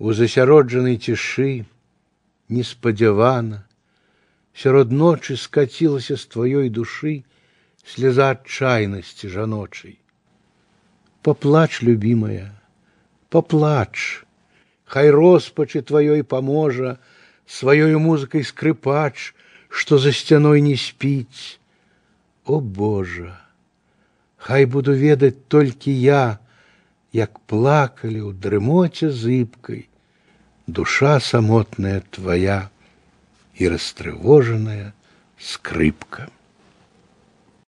У засяроджанай цішы неспадзявана сярод ночы скацілася з тваёй душы слеза адчайнасці жаночай. Поплач, любимая, поплач, хай роспачы тваёй паможа сваёю музыкай скрыпач, што за сцяной не спіць. О Божа, хай буду ведаць толькі я, як плакалі ў дрымоце зыбкай, душа самотная твоя и растревоженная скрипка.